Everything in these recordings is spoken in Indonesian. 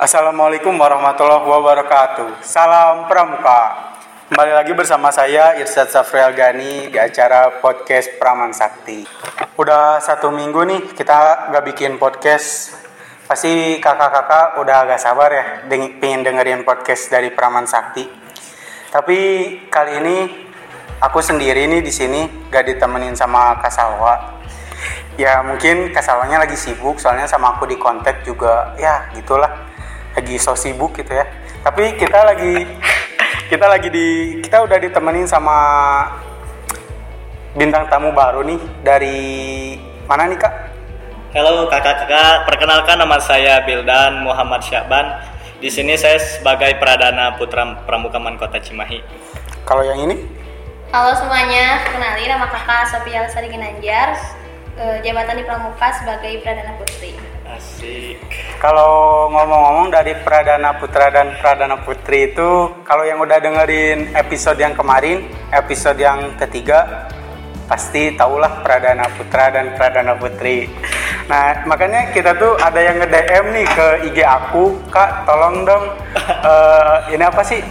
Assalamualaikum warahmatullahi wabarakatuh. Salam Pramuka. Kembali lagi bersama saya Irsyad Safrial Gani di acara podcast Praman Sakti. Udah satu minggu nih kita gak bikin podcast. Pasti kakak-kakak udah agak sabar ya deng pengen dengerin podcast dari Praman Sakti. Tapi kali ini aku sendiri nih di sini gak ditemenin sama Kak Salwa. Ya mungkin Kak Salwanya lagi sibuk soalnya sama aku di kontak juga ya gitulah lagi so sibuk gitu ya. Tapi kita lagi kita lagi di kita udah ditemenin sama bintang tamu baru nih dari mana nih kak? Halo kakak-kakak, perkenalkan nama saya Bildan Muhammad Syaban. Di sini saya sebagai Pradana Putra Pramukaman Kota Cimahi. Kalau yang ini? Halo semuanya, kenalin nama kakak Sophia Lestari Ginanjar, eh, jabatan di Pramuka sebagai Pradana Putri. Asik. Kalau ngomong-ngomong dari Pradana Putra dan Pradana Putri itu, kalau yang udah dengerin episode yang kemarin, episode yang ketiga, pasti tahulah Pradana Putra dan Pradana Putri. Nah, makanya kita tuh ada yang nge-DM nih ke IG aku, Kak, tolong dong, eh, ini apa sih?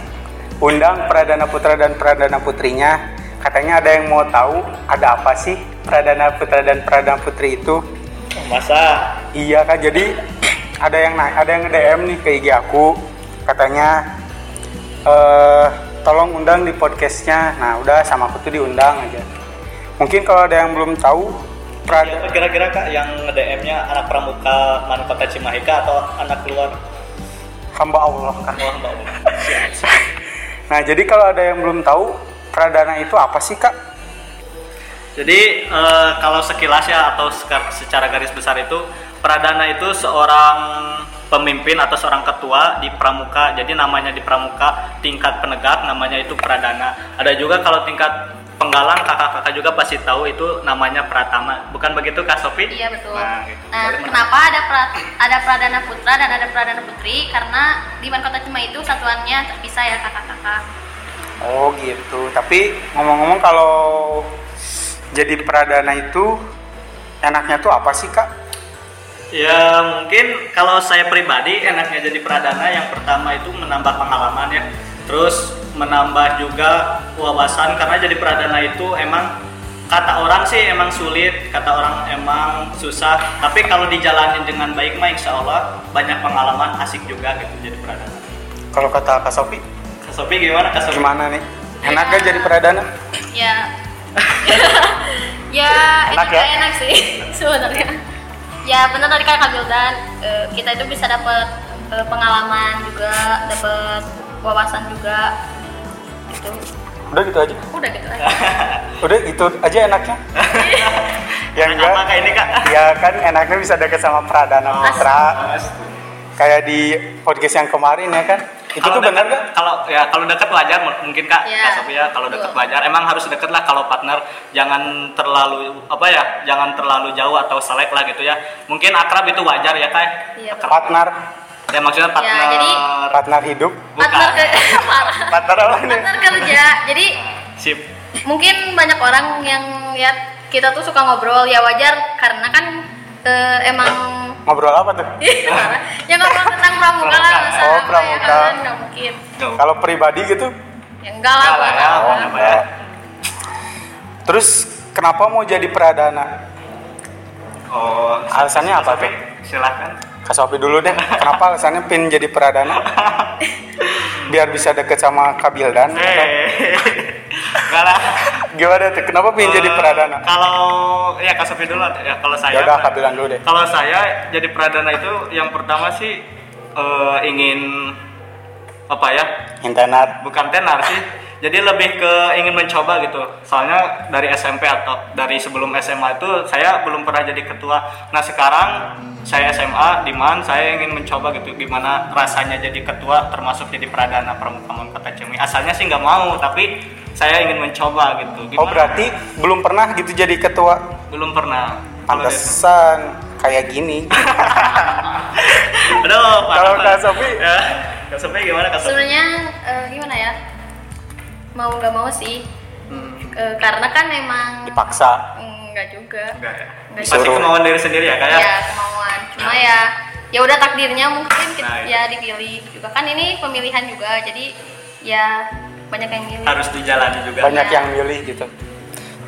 Undang Pradana Putra dan Pradana Putrinya. Katanya ada yang mau tahu ada apa sih Pradana Putra dan Pradana Putri itu. Masa Iya kak, jadi ada yang naik, ada yang nge-DM nih ke IG aku, katanya eh tolong undang di podcastnya. Nah udah sama aku tuh diundang aja. Mungkin kalau ada yang belum tahu, Prada, kira-kira kak yang DM-nya anak Pramuka Man Kota Cimahi atau anak luar? hamba Allah kak. Oh, Mbak. Nah jadi kalau ada yang belum tahu, Pradana itu apa sih kak? Jadi eh, kalau sekilas ya atau secara garis besar itu Pradana itu seorang pemimpin atau seorang ketua di Pramuka. Jadi namanya di Pramuka tingkat penegak namanya itu Pradana. Ada juga kalau tingkat penggalang kakak-kakak juga pasti tahu itu namanya Pratama. Bukan begitu Kak Sofi? Iya betul. Nah, gitu. Nah, Bagaimana? kenapa ada pra- ada Pradana Putra dan ada Pradana Putri? Karena di Man Kota Cimahi itu satuannya terpisah ya kakak-kakak. Oh gitu. Tapi ngomong-ngomong kalau jadi Pradana itu enaknya tuh apa sih kak? Ya mungkin kalau saya pribadi enaknya jadi pradana yang pertama itu menambah pengalaman ya Terus menambah juga wawasan karena jadi pradana itu emang kata orang sih emang sulit, kata orang emang susah Tapi kalau dijalanin dengan baik mah insya Allah banyak pengalaman asik juga gitu jadi pradana Kalau kata Kak Sofi, Kak Sofi gimana Kak Sofi? gimana nih? Enak gak jadi Pradana? Ya. ya, Enak itu ya? enak sih sebenarnya. Ya benar tadi kata Kak Bildan, eh, kita itu bisa dapat eh, pengalaman juga, dapat wawasan juga. Gitu. Udah gitu aja? Udah gitu aja. Udah gitu aja enaknya? ya Enak enggak? apa kayak ini Kak? Ya kan enaknya bisa deket sama Pradana Putra Kayak di podcast yang kemarin ya kan Itu tuh benar gak? Kalau ya kalau dekat wajar mungkin kak, Iya. Kak Sofi ya kalau dekat wajar. Emang harus deket lah kalau partner. Jangan terlalu apa ya, jangan terlalu jauh atau selek lah gitu ya. Mungkin akrab itu wajar ya kak. Iya, betul. Partner Ya maksudnya partner. jadi- Partner hidup bukan. Partner ke. Partner apa nih? Partner kerja. Jadi Sip. mungkin banyak orang yang lihat kita tuh suka ngobrol ya wajar karena kan eh, emang Ngobrol apa tuh? Parah. ya ngobrol tentang pramuka lah masa Oh, pramuka. ya kan nggak mungkin. Kalau pribadi gitu ya enggak lah Enggak lah ya, oh, apa ya. Terus kenapa mau jadi Pradana? Oh, Alasannya apa tuh? Silahkan. Kak Sofi dulu deh Kenapa alasannya pin jadi Pradana? Biar bisa deket sama Kak Bildan atau enggak lah. Gimana tuh? Kenapa pin jadi Eh, Pradana? Kalau ya Sofi dulu ya kalau saya. Ya udah Kak Bildan dulu deh Kalau saya jadi pradana itu yang pertama sih eh, ingin apa ya? Internet Bukan tenar sih. Jadi lebih ke ingin mencoba gitu. Soalnya dari SMP atau dari sebelum SMA itu saya belum pernah jadi ketua. Nah sekarang saya SMA di Man saya ingin mencoba gitu gimana rasanya jadi ketua termasuk jadi pradana Pramukaman Kota Cimahi. Asalnya sih nggak mau tapi saya ingin mencoba gitu. Oh berarti belum pernah gitu jadi ketua belum pernah. Pantesan kayak gini Aduh, Kalau Kak Pak. Sofi? ya. Kak Sofi gimana Kak Sofi? sebenarnya eh, gimana ya mau nggak mau sih. Hmm, Eh, karena kan emang Dipaksa. Enggak juga. Enggak ya. Enggak Pasti kemauan diri sendiri ya kayak. ya? Kemauan. Cuma ya ya udah takdirnya mungkin kita, Nah, itu. ya dipilih juga. Kan ini pemilihan juga jadi ya banyak yang milih. Harus dijalani juga. Banyak yang milih gitu.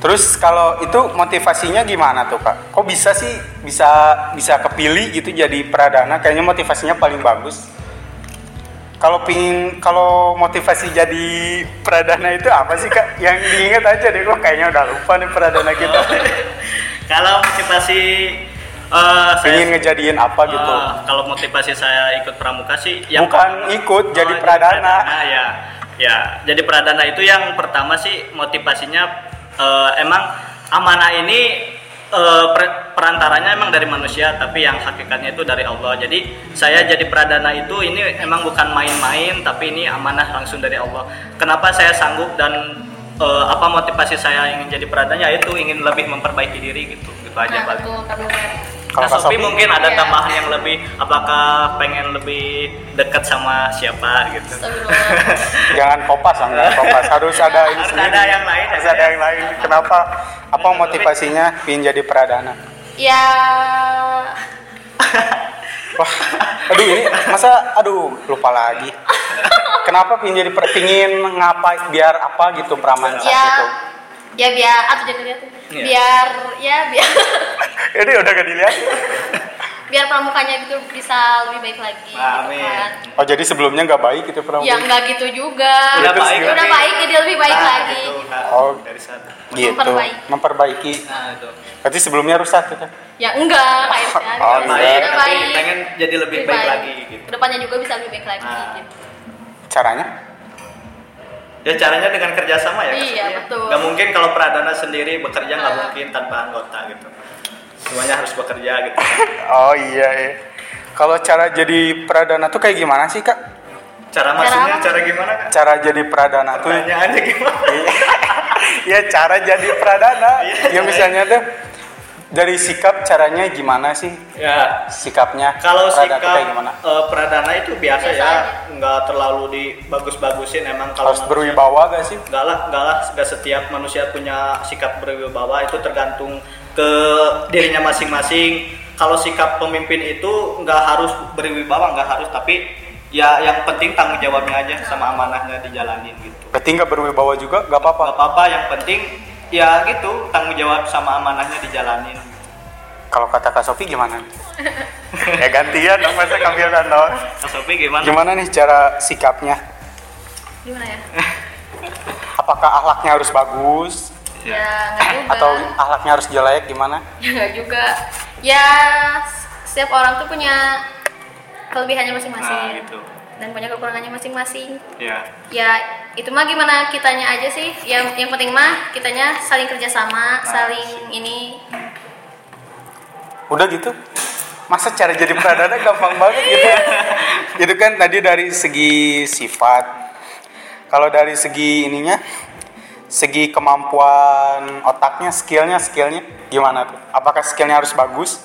Terus kalau itu motivasinya gimana tuh kak? Kok bisa sih bisa bisa kepilih gitu jadi pradana? Kayaknya motivasinya paling bagus kalau pingin kalau motivasi jadi pradana itu apa sih kak? Yang diingat aja deh kok kayaknya udah lupa nih pradana kita. Kalau motivasi eh, saya pingin ngejadiin apa gitu? Eh, kalau motivasi saya ikut pramuka sih yang bukan ikut Oh, jadi pradana. ya. Ya jadi pradana itu yang pertama sih motivasinya eh, emang amanah ini per- perantaranya emang dari manusia tapi yang hakikatnya itu dari Allah jadi saya jadi pradana itu ini emang bukan main-main tapi ini amanah langsung dari Allah kenapa saya sanggup dan eh, apa motivasi saya ingin jadi pradana yaitu ingin lebih memperbaiki diri gitu gitu aja nah paling. Kalau Sofi Sofi? mungkin ada Iya. tambahan yang lebih apakah pengen lebih dekat sama siapa gitu Astagfirullah. jangan kopas jangan kopas harus ada ini Harus sendiri. ada yang lain, harus ya. ada yang lain kenapa apa motivasinya pingin jadi pradana ya Wah, aduh ini masa aduh lupa lagi. Kenapa pingin jadi pingin ngapa biar apa gitu praman ya gitu. ya biar atau jadi lihat Iya. biar ya biar Ini udah gak dilihat. Biar pramukanya itu bisa lebih baik lagi Amin. gitu kan Oh jadi sebelumnya nggak baik gitu pramuka. ya enggak gitu juga Udah baik, gimana? udah baik jadi lebih baik Nah, lagi gitu, Kak. Oh. dari sana Gitu. Memperbaiki. Memperbaiki. nah itu Berarti sebelumnya rusak gitu. ya enggak kayaknya Oh, udah iya. baik tapi baik pengen jadi lebih baik lagi gitu ke depannya juga bisa lebih baik lagi Nah. gitu Caranya? ya caranya dengan kerjasama ya Iya, ya? betul. nggak mungkin kalau pradana sendiri bekerja nggak Nah. mungkin tanpa anggota gitu semuanya harus bekerja gitu Oh iya iya. Kalau cara jadi pradana tuh kayak gimana sih kak? cara Cara maksudnya apa? cara gimana kan Cara jadi pradana tuh? pertanyaannya gimana ya cara jadi pradana. Iya, ya misalnya tuh dari sikap caranya gimana sih? ya Sikapnya Kalau sikap kayak gimana? eh, pradana itu biasa, Biasa ya, nggak terlalu dibagus-bagusin emang kalau Harus manusia- berwibawa gak sih? Nggak lah, nggak lah, nggak setiap manusia punya sikap berwibawa itu tergantung ke dirinya masing-masing. Kalau sikap pemimpin itu nggak harus berwibawa, nggak harus, tapi ya yang penting tanggung jawabnya aja sama amanahnya dijalanin gitu. Berarti nggak berwibawa juga nggak apa-apa. Nggak apa-apa, yang penting ya gitu tanggung jawab sama amanahnya dijalanin. Kalau kata Kak Sofi gimana? ya gantian dong masa kambil dan dong. Kak Sofi gimana? Gimana nih cara sikapnya? gimana ya Apakah akhlaknya harus bagus ya enggak juga atau akhlaknya harus jelek gimana? ya enggak juga ya setiap orang tuh punya kelebihannya masing-masing Nah, gitu. dan punya kekurangannya masing-masing Ya. ya itu mah gimana kitanya aja sih yang yang penting mah kitanya saling kerjasama saling ini Udah gitu. Masa cara jadi pradana gampang banget gitu. Itu kan tadi dari segi sifat. Kalau dari segi ininya segi kemampuan otaknya, skillnya, skillnya gimana tuh? Apakah skillnya harus bagus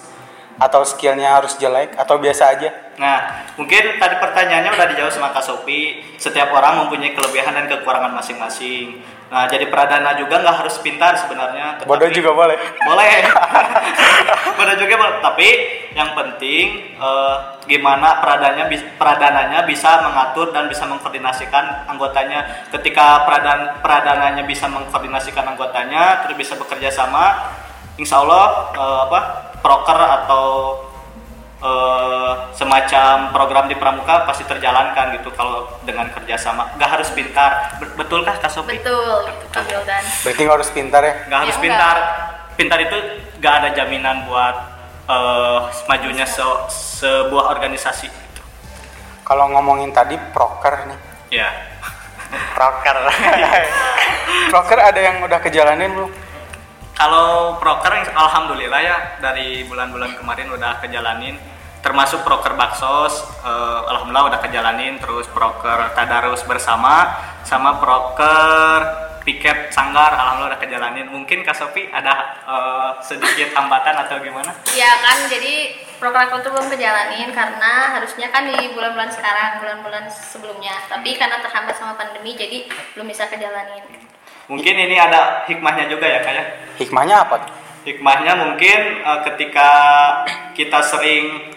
atau skillnya harus jelek atau biasa aja? Nah, mungkin tadi pertanyaannya udah dijawab sama Kak Sopi. Setiap orang mempunyai kelebihan dan kekurangan masing-masing. Nah, jadi pradana juga nggak harus pintar sebenarnya. tetapi- Bodoh juga boleh. boleh. Bodoh juga boleh. Tapi yang penting eh, gimana pradanya pradananya bisa mengatur dan bisa mengkoordinasikan anggotanya. Ketika pradan pradananya bisa mengkoordinasikan anggotanya, terus bisa bekerja sama, insya Allah eh, apa proker atau eh, semacam program di pramuka pasti terjalankan gitu kalau dengan kerjasama. Nggak harus pintar. Bet- Betulkah Kak Sofi? betul gitu Kak Wildan Berarti nggak harus pintar ya? nggak harus Ya, pintar pintar itu nggak ada jaminan buat eh, majunya se- sebuah organisasi Kalau ngomongin tadi proker nih. ya Proker. proker ada yang udah kejalanin belum? Kalau proker alhamdulillah ya dari bulan-bulan kemarin udah kejalanin. Termasuk proker baksos eh, alhamdulillah udah kejalanin terus proker tadarus bersama sama proker piket sanggar alhamdulillah udah kejalanin. Mungkin Kak Sofi ada eh, sedikit hambatan atau gimana? Ya kan jadi program itu belum kejalanin karena harusnya kan di bulan-bulan sekarang bulan-bulan sebelumnya. Tapi karena terhambat sama pandemi jadi belum bisa kejalanin mungkin ini ada hikmahnya juga ya kayak Hikmahnya apa? tuh? Hikmahnya mungkin eh, ketika kita sering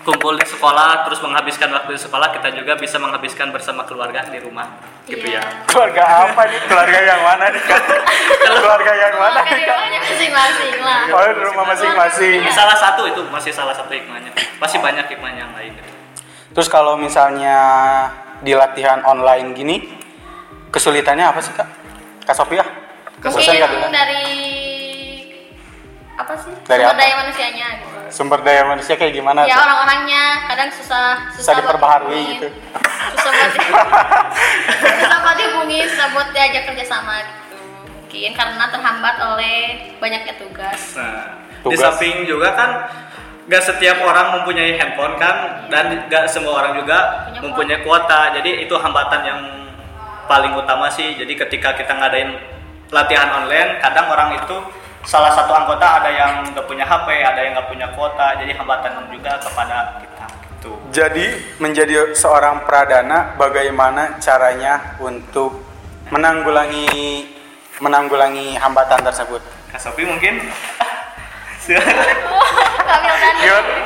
kumpul di sekolah terus menghabiskan waktu di sekolah kita juga bisa menghabiskan bersama keluarga di rumah gitu Iya. ya Keluarga apa nih? Keluarga yang mana nih? Keluarga yang mana? Rumahnya masing-masing lah. Oh, di rumah masing-masing. Salah satu itu masih salah satu hikmahnya masih banyak hikmah yang lain gitu. Terus kalau misalnya di latihan online gini, kesulitannya apa sih kak? Kak Sofia? Mungkin nggak bilang? dari apa sih? Dari Sumber apa? daya manusianya gitu. Sumber daya manusia kayak gimana? Ya orang-orangnya kadang susah Susah buat diperbaharui gitu. Susah buat susah buat dihubungin, susah buat diajak kerjasama gitu. Mungkin karena terhambat oleh banyaknya tugas. Nah, di Tugas. samping juga kan gak setiap orang mempunyai handphone kan dan gak semua orang juga Punya mempunyai kuota. Jadi itu hambatan yang paling utama sih. Jadi ketika kita ngadain latihan online, kadang orang itu salah satu anggota ada yang gak punya HP, ada yang gak punya kuota. Jadi hambatan juga kepada kita. Gitu. Jadi menjadi seorang pradana, bagaimana caranya untuk menanggulangi menanggulangi hambatan tersebut? Kak Sofi mungkin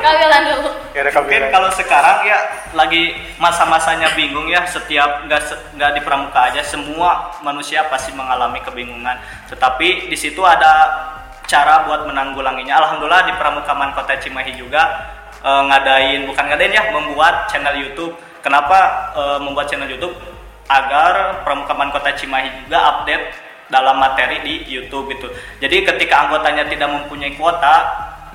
Dan dulu. Kak Mungkin kalau sekarang ya lagi masa-masanya bingung ya setiap nggak nggak di pramuka aja semua manusia pasti mengalami kebingungan. Tetapi di situ ada cara buat menanggulanginya. Alhamdulillah di Pramukaman Kota Cimahi juga eh, ngadain bukan ngadain ya membuat channel YouTube. Kenapa eh, membuat channel YouTube? Agar Pramukaman Kota Cimahi juga update dalam materi di YouTube itu. Jadi ketika anggotanya tidak mempunyai kuota,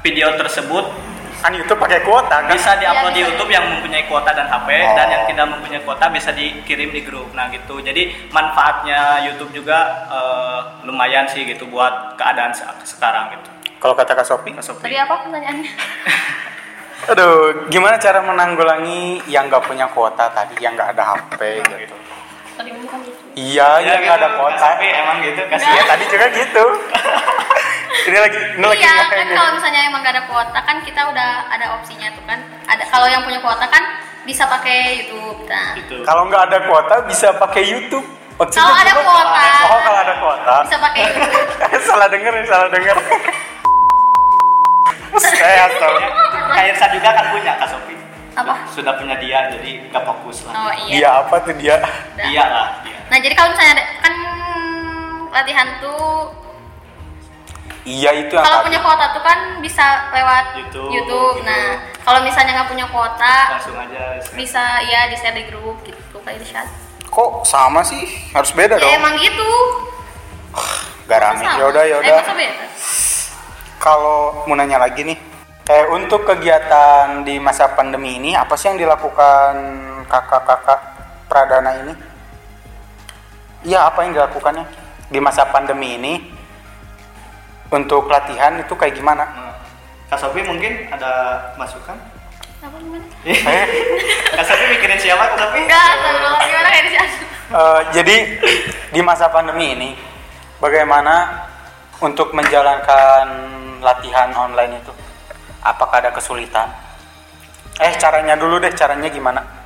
video tersebut Kan YouTube pakai kuota kan? bisa diupload Iya, di. YouTube yang mempunyai kuota dan HP Oh. dan yang tidak mempunyai kuota bisa dikirim di grup. Nah gitu. Jadi manfaatnya YouTube juga eh, lumayan sih gitu buat keadaan se- sekarang gitu. Kalau kata Kak Sofi, Kak Sofi. Tadi apa pertanyaannya? aduh, gimana cara menanggulangi yang nggak punya kuota tadi, yang nggak ada HP gitu? Tadi bukan gitu. Iya, yang nggak ada kuota. Sofi emang gitu Iya, kasihan. tadi juga gitu. ini lagi, ini lagi Iya, kan nih? kalau misalnya emang gak ada kuota kan kita udah ada opsinya tuh kan. Ada kalau yang punya kuota kan bisa pakai YouTube. Nah, Gitu. Kalau nggak ada kuota bisa pakai YouTube. Maksudnya Kalau ada kuota. Oh, kalau ada kuota. bisa pakai YouTube. salah denger salah denger. Saya tahu. Irsa juga kan punya Kak Sofi. Apa? Sudah punya dia jadi nggak fokus lah. Oh Dia iya. apa tuh dia? Iya lah dia. Nah, jadi kalau misalnya ada, kan latihan tuh Iya itu yang kalau punya kuota tuh kan bisa lewat YouTube, YouTube. gitu. Nah, kalau misalnya nggak punya kuota Langsung aja. bisa ya di share di grup gitu kayak di chat. Kok sama sih? Harus beda Ya dong. emang gitu. Gak rame. Sama. Yaudah, Eh, masa beda? Kalau mau nanya lagi nih, eh untuk kegiatan di masa pandemi ini apa sih yang dilakukan kakak-kakak Pradana ini? Iya apa yang dilakukannya di masa pandemi ini untuk latihan itu kayak gimana? Nah, Kak Sofi mungkin ada masukan? Apa gimana? Eh, Kak Sofi mikirin siapa Kak Sofi? Enggak, astagfirullah. gimana kayak di eh, jadi di masa pandemi ini bagaimana untuk menjalankan latihan online itu? Apakah ada kesulitan? Eh caranya dulu deh, caranya gimana?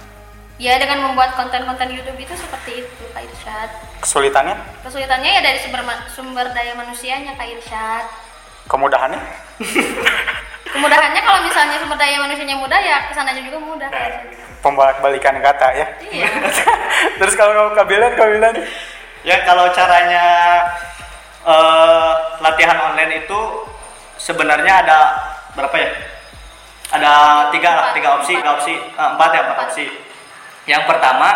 Ya dengan membuat konten-konten YouTube itu seperti itu Kak Irsyad. Kesulitannya? Kesulitannya ya dari sumber sumber daya manusianya Kak Irsyad. Kemudahannya? Kemudahannya kalau misalnya sumber daya manusianya mudah ya ke sananya juga mudah. Kak Irsyad. Pembolak-balikan kata ya. Iya. Terus kalau kamu kabilan, kabilan Ya kalau caranya eh, latihan online itu sebenarnya ada berapa ya? Ada tiga lah, tiga opsi, Empat. tiga opsi, eh, empat ya empat Empat. opsi. Yang pertama,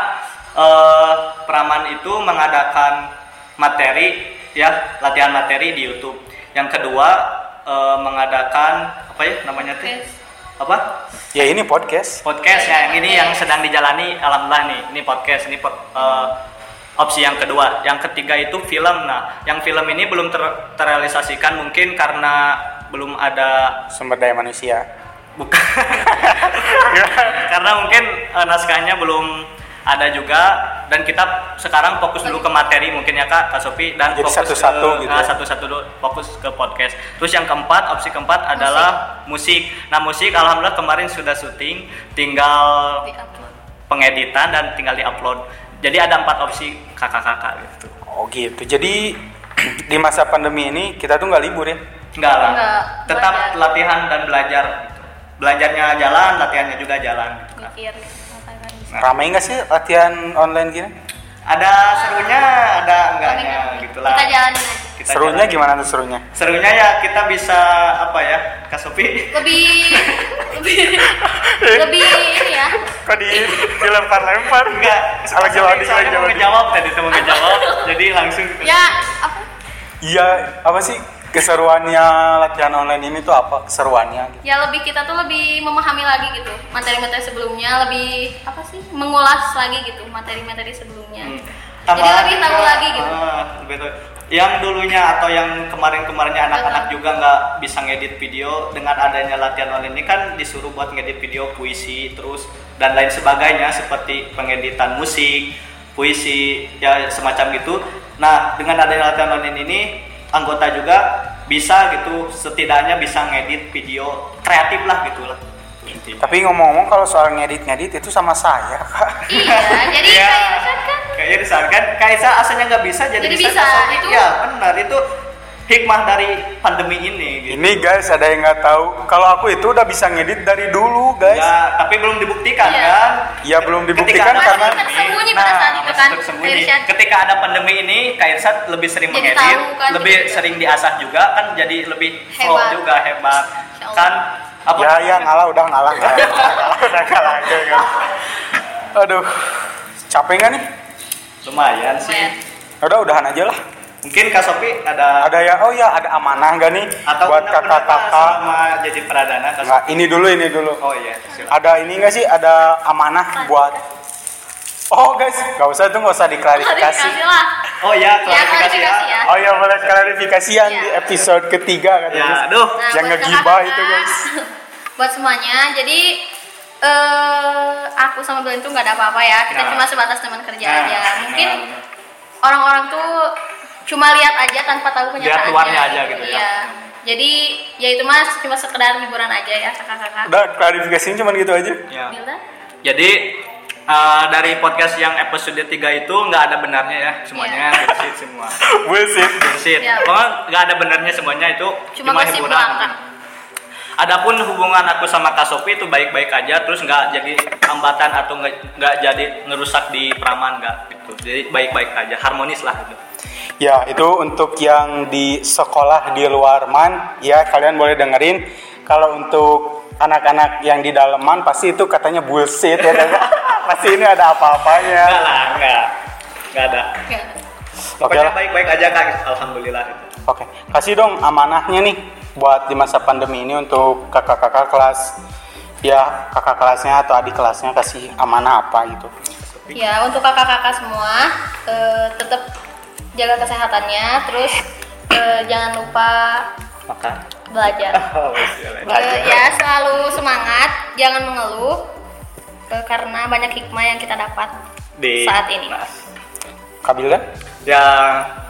eh, Praman itu mengadakan materi ya latihan materi di YouTube. Yang kedua eh, mengadakan apa ya namanya tuh? Apa? ya ini podcast. podcast ya yang ini yang sedang dijalani alhamdulillah nih ini podcast ini po- eh, opsi yang kedua yang ketiga itu film nah yang film ini belum ter- terrealisasikan mungkin karena belum ada Sumber daya manusia. Bukan karena mungkin eh, naskahnya belum ada juga dan kita sekarang fokus dulu ke materi mungkin ya kak kak Sofi dan Jadi fokus satu-satu ke, gitu nah, ya. satu-satu dulu fokus ke podcast terus yang keempat opsi keempat adalah musik nah musik alhamdulillah kemarin sudah syuting tinggal Di-upload. pengeditan dan tinggal diupload jadi ada empat opsi kakak-kakak gitu Oh gitu. Jadi di masa pandemi ini kita tuh nggak libur ya. lah Enggak, tetap belajar. latihan dan belajar gitu. Belajarnya jalan latihannya juga jalan mikir Nah. Ramai nggak sih latihan online gini? ada serunya ada enggaknya gitulah kita jalanin aja Kita Serunya jalanin. gimana tuh serunya? serunya ya kita bisa apa ya Kasopi lebih lebih lebih ini ya Kok di dilempar-lempar? enggak Lagi loading, lagi soalnya mau loading. ngejawab tadi tuh mau ngejawab jadi langsung ya apa Iya, apa sih keseruannya latihan online ini tuh apa keseruannya? gitu? ya lebih kita tuh lebih memahami lagi gitu materi-materi sebelumnya lebih apa sih mengulas lagi gitu materi-materi sebelumnya Hmm. jadi Tambahan lebih tahu juga, lagi gitu ah, lebih tahu. yang dulunya atau yang kemarin-kemarinnya anak-anak juga nggak bisa ngedit video dengan adanya latihan online ini kan disuruh buat ngedit video puisi terus dan lain sebagainya seperti pengeditan musik puisi ya semacam gitu nah dengan adanya latihan online ini anggota juga bisa gitu setidaknya bisa ngedit video kreatif lah gitu lah. Tapi ngomong-ngomong kalau soal ngedit-ngedit itu sama saya, Kak. iya jadi Iya. kayak Irsyad kan Kayaknya disarankan Kaisa asalnya nggak bisa jadi, Jadi bisa. bisa, itu- Ya benar itu hikmah dari pandemi ini. Gitu. Ini guys ada yang nggak tahu kalau aku itu udah bisa ngedit dari dulu, guys. Ya, tapi belum dibuktikan Iya. kan? Ya belum dibuktikan Ketika- karena tersembunyi pada Nah, saat itu masih kan tersembunyi. Ketika ada pandemi ini, Kairsat lebih sering Jadi mengedit, tahu kan, lebih jadi- sering diasah juga kan jadi lebih flow Hebat. juga hebat. Kan apa? ya ya ngalah udah ngalah, ngalah. udah ngalah aja kan. Aduh, capek nggak nih? Lumayan sih. Udah udahan aja lah. Mungkin Kak Sopi ada Ada ya, oh ya ada amanah nggak nih atau buat kakak-kakak? sama jadi pradana Kak Nggak, ini dulu ini dulu. Oh iya, silakan. Ada ini nggak sih? Ada amanah buat Oh guys, nggak usah itu nggak usah diklarifikasi. klarifikasi lah Oh iya, Ya, klarifikasi ya. klarifikasi ya. Oh ya boleh klarifikasi yang Iya. di episode ketiga Ya, katanya. aduh. Nah, Yang buat ngegibah kakak-kakak, itu, guys. buat semuanya jadi eh aku sama Belen tuh nggak ada apa-apa ya kita Nah. cuma sebatas teman kerja Nah, aja mungkin nah. orang-orang tuh cuma lihat aja tanpa tahu Lihat kenyataannya luarnya aja gitu ya. Iya. jadi ya itu mas cuma sekedar hiburan aja ya kakak-kakak Udah klarifikasinya cuma gitu aja. Ya. Jadi eh, dari podcast yang episode 3 itu nggak ada benarnya ya semuanya Iya. bullshit semua Bullshit. bullshit Ya. pokoknya nggak ada benarnya semuanya itu Cuma gosip belaka. Adapun hubungan aku sama Kak Sofi itu baik-baik aja terus nggak jadi hambatan atau nggak nggak jadi ngerusak di praman nggak gitu jadi baik-baik aja harmonis lah gitu. Ya, itu untuk yang di sekolah di luar man, ya kalian boleh dengerin. Kalau untuk anak-anak yang di daleman pasti itu katanya bullshit ya. kan? pasti ini ada apa-apanya. Enggak lah enggak nggak ada Ya. Oke pokoknya lah. baik-baik aja kak alhamdulillah. Oke, kasih dong amanahnya nih buat di masa pandemi ini untuk kakak-kakak kelas ya kakak kelasnya atau adik kelasnya kasih amanah apa gitu. Ya, untuk kakak-kakak semua eh, tetap jaga kesehatannya, terus eh, jangan lupa makan belajar. oh, sialan. Eh, ya, selalu semangat, jangan mengeluh eh, karena banyak hikmah yang kita dapat di saat ini. Kabil kan? ya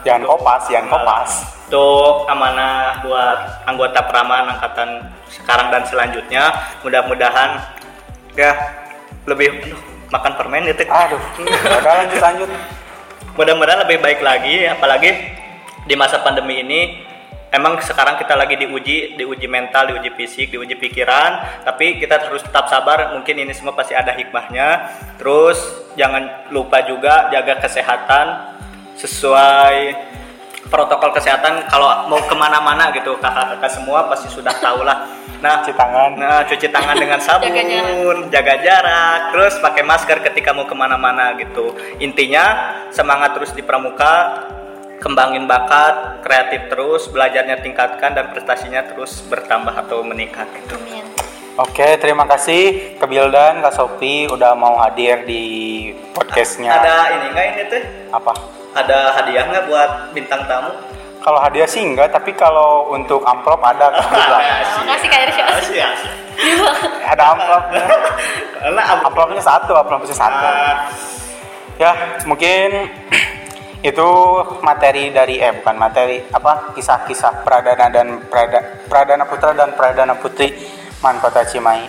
Jangan kopas, jangan kopas. untuk amanah buat anggota Praman angkatan sekarang dan selanjutnya mudah-mudahan ya lebih aduh, makan permen gitu Aduh, udah lanjut lanjut. Mudah-mudahan lebih baik lagi apalagi di masa pandemi ini emang sekarang kita lagi diuji diuji mental diuji fisik diuji pikiran tapi kita harus tetap sabar mungkin ini semua pasti ada hikmahnya. Terus jangan lupa juga jaga kesehatan sesuai protokol kesehatan kalau mau ke mana-mana gitu kakak-kakak semua pasti sudah tahu lah nah Cuci tangan. Nah, cuci tangan dengan sabun, Jaga jaga jarak. terus pakai masker ketika mau ke mana-mana gitu. Intinya semangat terus di pramuka, kembangin bakat, kreatif terus, belajarnya tingkatkan dan prestasinya terus bertambah atau meningkat gitu. Amin. Oke, terima kasih ke Bildan, Kak Sopi udah mau hadir di podcastnya. Ada ini enggak ini tuh? Apa? Ada hadiah nggak buat bintang tamu? Kalau hadiah sih enggak, tapi kalau untuk amplop ada Bildan. Terima kasih Kak Irsyad. Asik, asik. ada amplopnya. Karena am- Amplopnya satu, amplopnya satu. Ah, Ya, mungkin itu materi dari eh bukan materi apa kisah-kisah Pradana dan Prada, Pradana Putra dan Pradana Putri Man Kota Cimahi.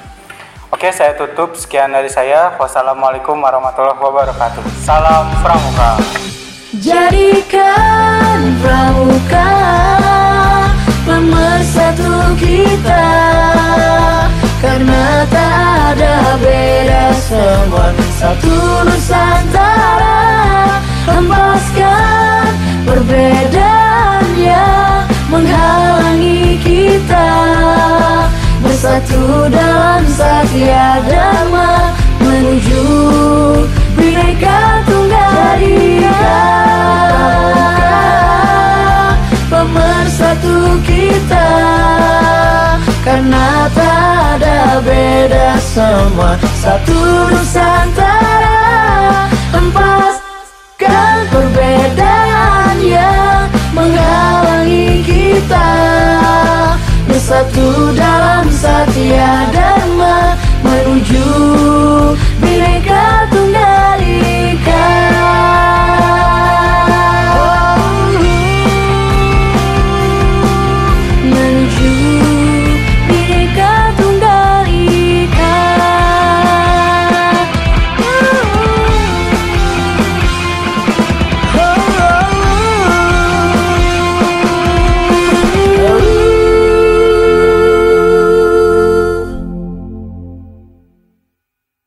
Oke, saya tutup. Sekian dari saya. Wassalamualaikum warahmatullahi wabarakatuh. Salam Pramuka. Jadikan pramuka pemersatu kita Karena tak ada beda semua Satu Nusantara Hempaskan perbedaan yang menghalangi kita Bersatu dalam satya dharma Menuju Bhinneka Tunggal Ika Pemersatu kita Karena tak ada beda semua Satu Nusantara. Hempaskan perbedaan bersatu dalam satya dharma menuju bineka